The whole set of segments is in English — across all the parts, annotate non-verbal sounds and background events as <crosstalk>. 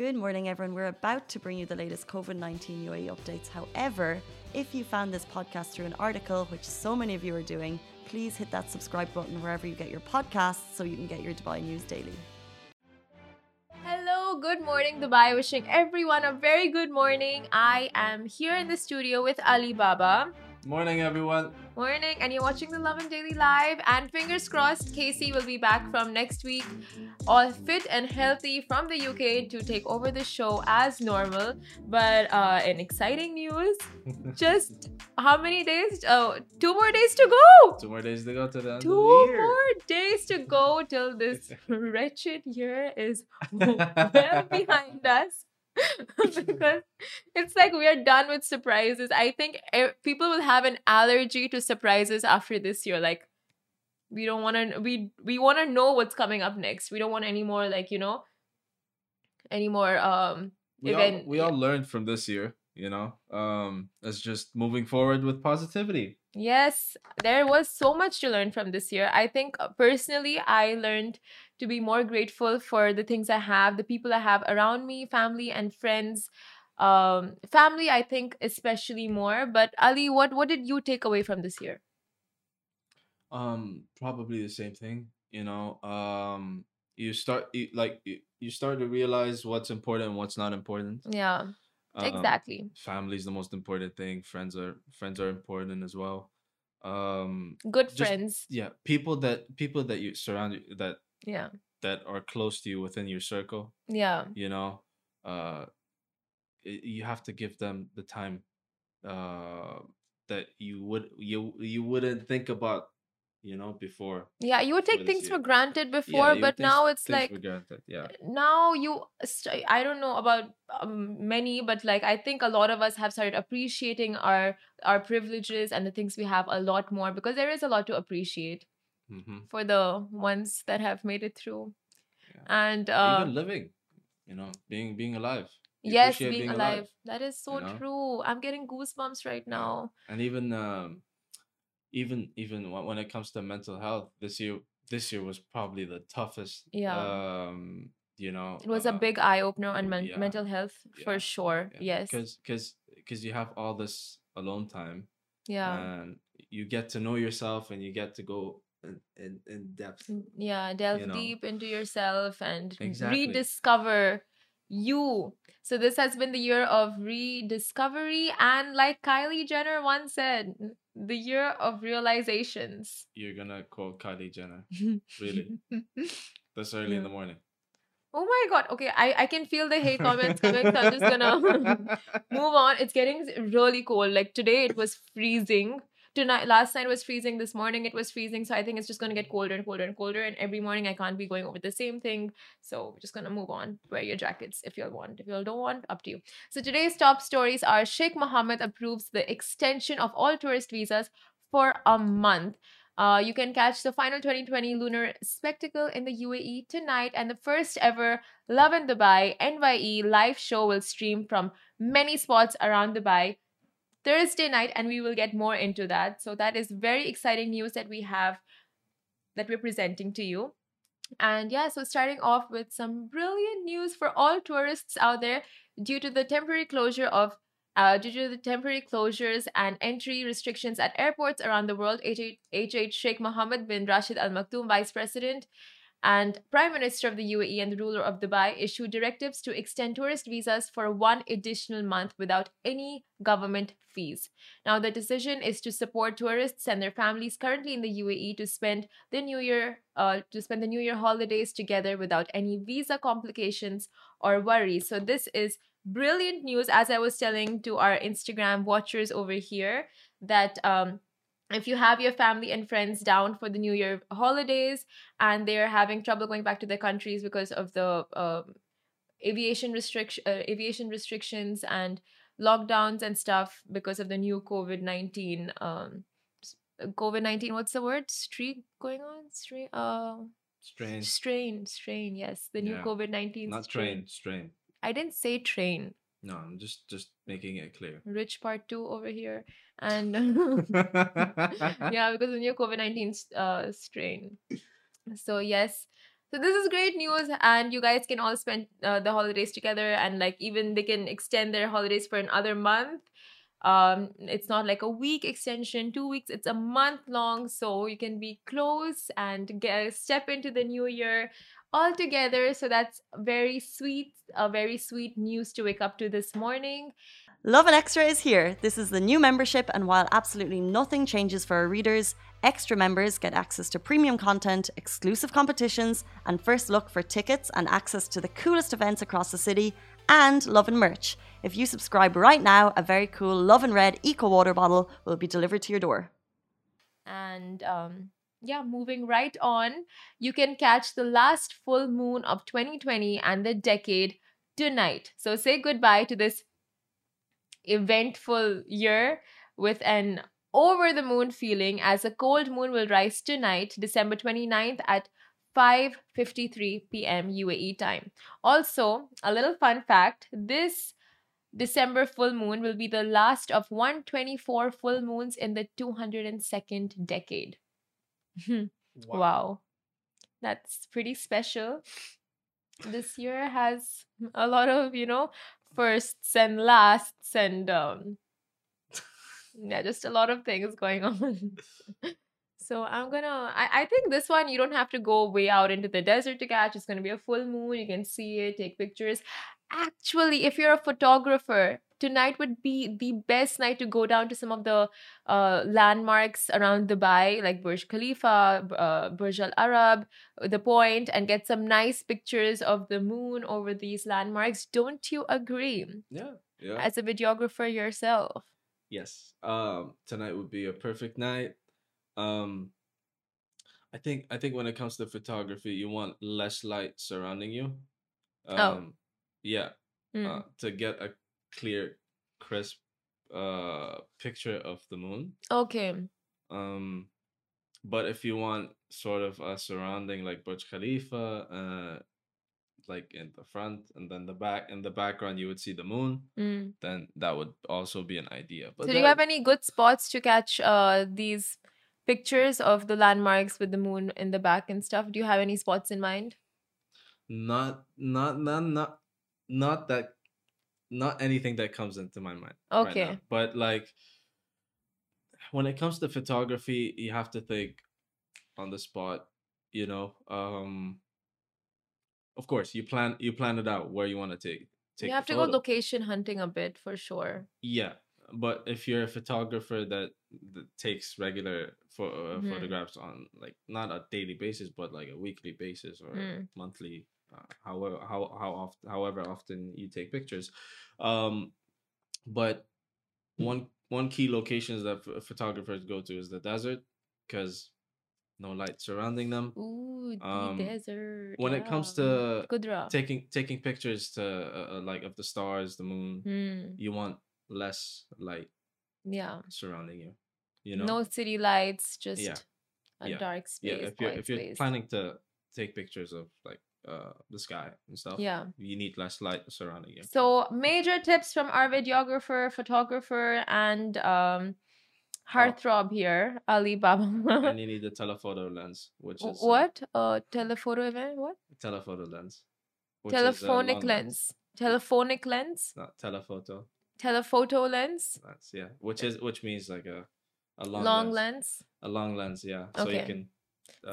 Good morning, everyone. We're about to bring you the latest COVID 19 UAE updates. However, if you found this podcast through an article, which so many of you are doing, please hit that subscribe button wherever you get your podcasts so you can get your Dubai news daily. Hello, good morning, Dubai. Wishing everyone a very good morning. I am here in the studio with Ali Baba. Morning, everyone. Morning, and you're watching the Lovin Daily Live. And fingers crossed, Casey will be back from next week, all fit and healthy from the UK to take over the show as normal. But uh, in exciting news, <laughs> just how many days? Oh, two more days to go. Two more days to go to the end Two of the year. more days to go till this <laughs> wretched year is <laughs> well behind us. <laughs> because it's like we are done with surprises. I think people will have an allergy to surprises after this year. Like we don't want to we we want to know what's coming up next. We don't want any more like you know any more um we all, event. we all learned from this year, you know. Um, it's just moving forward with positivity. Yes, there was so much to learn from this year. I think uh, personally, I learned to be more grateful for the things I have, the people I have around me, family and friends. Um, family, I think especially more. But Ali, what what did you take away from this year? Um, probably the same thing, you know. Um, you start you, like you, you start to realize what's important and what's not important. Yeah, Um, exactly. is the most important thing. Friends are friends are important as well. Um, Good just- friends. yeah, people that people that you surround that Yeah, that are close to you within your circle. yeah, you know uh you have to give them the time uh that you would you you wouldn't think about you know before yeah. You would take things year. for granted before, you but now it's like for granted yeah now you st- i don't know about um, many but like i think a lot of us have started appreciating our our privileges and the things we have a lot more because there is a lot to appreciate hmm for the ones that have made it through. Yeah. and uh even living you know being being alive You yes appreciate being, alive. that is so you know? true. I'm getting goosebumps right now. And even um even even when it comes to mental health this year this year was probably the toughest Yeah. um you know it was a uh, big eye-opener on men- yeah, mental health for yeah, sure yes. Because because because you have all this alone time yeah. and you get to know yourself and you get to go in in, depth Mm, yeah delve know. deep into yourself and Exactly. rediscover you. So this has been the year of rediscovery and like kylie jenner once said the year of realizations. You're gonna quote kylie jenner. Really? <laughs> This early in the morning. Oh my god. Okay i i can feel the hate comments coming so i'm just gonna <laughs> <laughs> move on. It's getting really cold. Like today it was freezing tonight last night was freezing this morning it was freezing so i think it's just going to get colder and colder and colder and every morning i can't be going over the same thing so we're just going to move on. Wear your jackets if you all want if you all don't want up to you. So today's top stories are sheikh mohammed approves the extension of all tourist visas for a month. Uh, you can catch the final 2020 lunar spectacle in the UAE tonight, and the first ever Lovin Dubai NYE live show will stream from many spots around Dubai Thursday night, and we will get more into that. So, that is very exciting news that we have that we're presenting to you. And yeah, so starting off with some brilliant news for all tourists out there due to the temporary closure of uh, due to the temporary closures and entry restrictions at airports around the world, HH Sheikh Mohammed bin Rashid Al Maktoum, Vice President and Prime Minister of the UAE and the ruler of Dubai, issued directives to extend tourist visas for one additional month without any government fees. Now, the decision is to support tourists and their families currently in the UAE to spend the New Year, uh, to spend the New Year holidays together without any visa complications or worries. So this is brilliant news, as I was telling to our Instagram watchers over here, that um, if you have your family and friends down for the New Year holidays and they're having trouble going back to their countries because of the um aviation restriction, uh, aviation restrictions and lockdowns and stuff because of the new COVID nineteen, um, COVID nineteen. What's the word? Streak going on? Streak. Uh, strain strain. Strain. Yes, the new Yeah. COVID nineteen. not train strain I didn't say train. No i'm just just making it clear Rich part two over here, and <laughs> <laughs> yeah, because the new COVID 19 uh, strain. So, yes, So this is great news, and you guys can all spend uh, the holidays together, and like even they can extend their holidays for another month. Um, it's not like a week extension, two weeks. It's a month long, so you can be close and get step into the new year all together. So that's very sweet, a very sweet news to wake up to this morning. Lovin Extra is here. This is the new membership, and while absolutely nothing changes for our readers, extra members get access to premium content, exclusive competitions, and first look for tickets and access to the coolest events across the city, and Lovin merch. If you subscribe right now, a very cool Lovin Red Eco Water bottle will be delivered to your door. And um, yeah, moving right on, you can catch the last full moon of 2020 and the decade tonight. So say goodbye to this eventful year with an over the moon feeling as a cold moon will rise tonight, December 29th at 5:53 p.m. UAE time. Also, a little fun fact, this December full moon will be the last of 124 full moons in the 202nd decade. Wow. That's pretty special. This year has a lot of, you know, firsts and lasts and um yeah, just a lot of things going <laughs> on. so I'm gonna I, I think this one you don't have to go way out into the desert to catch. It's gonna be a full moon. You can see it, take pictures. Actually, if you're a photographer, tonight would be the best night to go down to some of the uh, landmarks around Dubai, like Burj Khalifa, uh, Burj Al Arab, the Point, and get some nice pictures of the moon over these landmarks. Don't you agree? Yeah. Yeah. As a videographer yourself. Yes. Um, tonight would be a perfect night. Um, I think I think when it comes to photography, you want less light surrounding you. Um, Oh. yeah. Mm. Uh, to get a clear, crisp uh picture of the moon. okay. Um, but if you want sort of a surrounding like Burj Khalifa, uh, like in the front and then the back in the background you would see the moon, Mm. then that would also be an idea. But So, do you have any good spots to catch uh, these pictures of the landmarks with the moon in the back and stuff? Do you have any spots in mind? not not not not not that not anything that comes into my mind right. Okay. but like when it comes to photography you have to think on the spot you know um of course you plan you plan it out where you want to take take you have to go location hunting a bit for sure. yeah but if you're a photographer that, that takes regular pho- Mhm. photographs on like not a daily basis but like a weekly basis or Mm. monthly however how how often however often you take pictures um but one one key locations that ph- photographers go to is the desert because no light surrounding them Ooh, the Um, desert. when it comes yeah. to Qudra. taking taking pictures to uh, uh, like of the stars the moon Hmm, you want less light yeah. surrounding you you know No city lights, just a yeah, dark space. yeah if you're if you're space. planning to take pictures of like uh the sky and stuff Yeah. you need less light surrounding you So major tips from our videographer, photographer, and um heartthrob here, Ali Baba. <laughs> and you need the telephoto lens which is uh, what? Uh, telephoto event? What? telephoto lens uh, Telephonic long lens. Telephonic lens. not telephoto Telephoto lens. lens yeah which is which means like a a long, Long, lens. lens. a long lens yeah so you Okay. can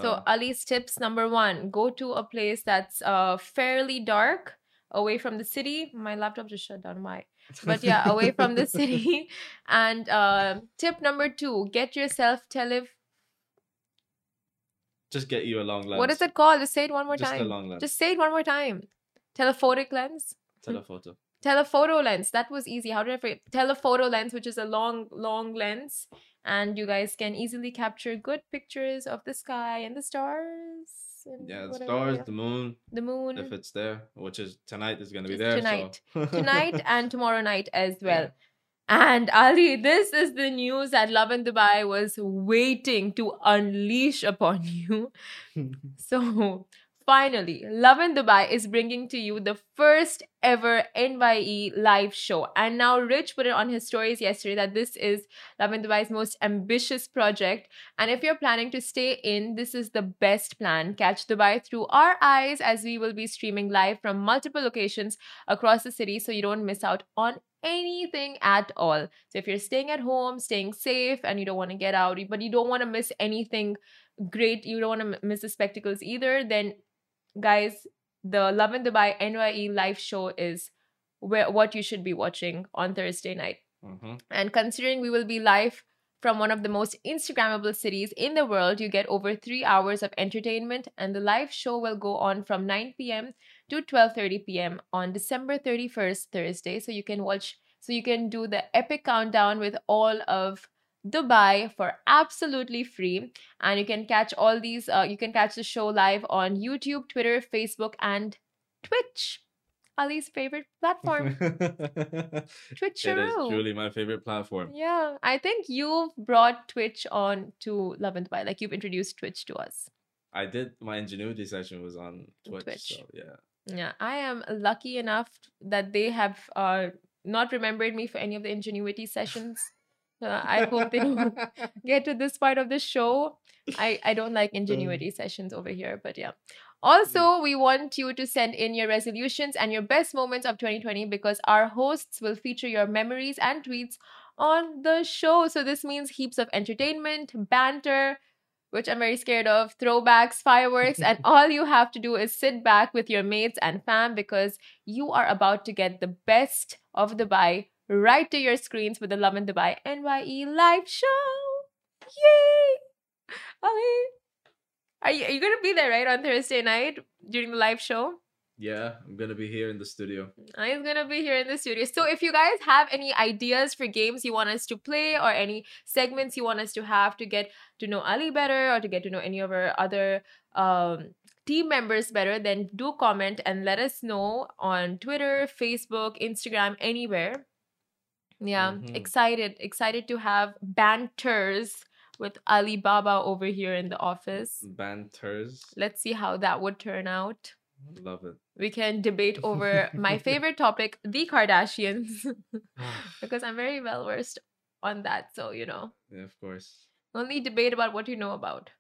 So Ali's tips number one: go to a place that's uh fairly dark, away from the city. My laptop just shut down. My but yeah, away <laughs> from the city. <laughs> And uh, tip number two: get yourself tele. just get you a long lens What is it called? Just say it one more just a time. long lens Just say it one more time. Telephotic lens. telephoto Telephoto lens. That was easy. How did I forget? Telephoto lens, which is a long, long lens, and you guys can easily capture good pictures of the sky and the stars. And yeah the whatever, stars the moon the moon. if it's there, which is tonight is gonna be there. tonight. so. <laughs> tonight and tomorrow night as well. And Ali, this is the news that Lovin Dubai was waiting to unleash upon <laughs> you. <laughs> So, finally, Lovin Dubai is bringing to you the first ever NYE live show. And now Rich put it on his stories yesterday that this is Lovin Dubai's most ambitious project. And if you're planning to stay in, this is the best plan. Catch Dubai through our eyes as we will be streaming live from multiple locations across the city so you don't miss out on anything at all. So if you're staying at home, staying safe, and you don't want to get out, but you don't want to miss anything great, you don't want to miss the spectacles either, then guys, the Lovin Dubai NYE live show is where what you should be watching on Thursday night. Mm-hmm. And considering we will be live from one of the most Instagrammable cities in the world, you get over three hours of entertainment, and the live show will go on from 9 p.m. to 12:30 p.m. on December 31st, Thursday. So you can watch, so you can do the epic countdown with all of Dubai for absolutely free, and you can catch all these. Uh, you can catch the show live on YouTube, Twitter, Facebook, and Twitch. Ali's favorite platform. <laughs> Twitch It is truly my favorite platform. Yeah, I think you've brought Twitch on to Lovin Dubai. Like you've introduced Twitch to us. I did my ingenuity session was on Twitch. Twitch. So yeah. Yeah, I am lucky enough that they have uh, not remembered me for any of the ingenuity sessions. Uh, I hope they don't get to this part of the show. I, I don't like ingenuity sessions over here, but yeah. Also, we want you to send in your resolutions and your best moments of 2020 because our hosts will feature your memories and tweets on the show. So, this means heaps of entertainment, banter, which I'm very scared of, throwbacks, fireworks, and <laughs> all you have to do is sit back with your mates and fam because you are about to get the best of the Dubai right to your screens with the Lovin Dubai NYE live show. Yay! Ali, are you, are you gonna be there right on Thursday night during the live show? Yeah, I'm gonna be here in the studio. I'm gonna be here in the studio. So if you guys have any ideas for games you want us to play or any segments you want us to have to get to know Ali better or to get to know any of our other um, team members better, then do comment and let us know on Twitter, Facebook, Instagram, anywhere. Yeah, Mhm. excited, excited to have banters with Alibaba over here in the office. Banters. Let's see how that would turn out. Love it. We can debate over my <laughs> favorite topic, the Kardashians, <sighs> <laughs> because I'm very well versed on that. So, you know, yeah, of course. only debate about what you know about.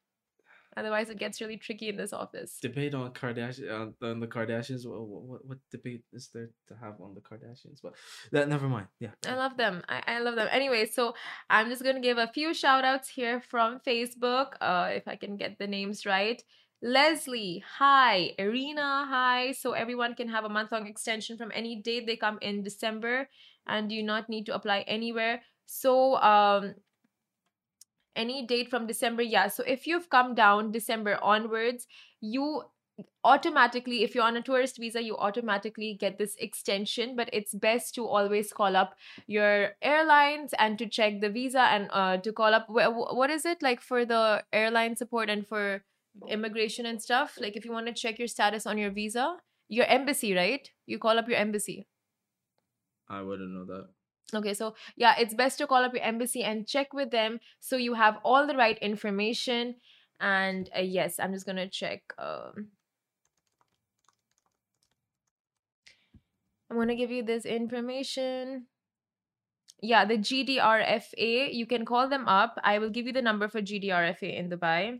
Otherwise, it gets really tricky in this office. Debate on Kardashian on, on the Kardashians. What, what what debate is there to have on the Kardashians? But that never mind. Yeah. I love them. I, I love them. Anyway, so I'm just gonna give a few shout outs here from Facebook. Uh if I can get the names right. Leslie, hi. Irina, hi. So everyone can have a month long extension from any date they come in December and do not need to apply anywhere. So um any date from December, yeah. So if you've come down December onwards, you automatically if you're on a tourist visa you automatically get this extension but it's best to always call up your airlines and to check the visa and uh, to call up wh- wh- what is it like for the airline support and for immigration and stuff like if you want to check your status on your visa your embassy right you call up your embassy I wouldn't know that. Okay, so yeah, it's best to call up your embassy and check with them so you have all the right information. And uh, yes, I'm just gonna check. Um, I'm gonna give you this information. Yeah, the GDRFA, you can call them up. I will give you the number for GDRFA in Dubai.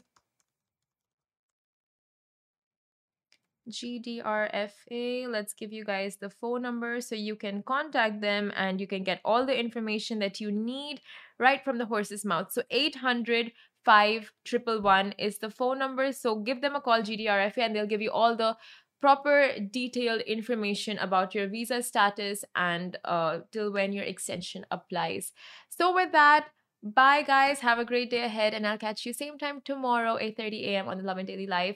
GDRFA. Let's give you guys the phone number so you can contact them and you can get all the information that you need right from the horse's mouth. So 800 5111 is the phone number. So give them a call, GDRFA, and they'll give you all the proper detailed information about your visa status and uh, till when your extension applies. So with that, bye guys. Have a great day ahead, and I'll catch you same time tomorrow, 8:30 a.m. on the Lovin Daily Live.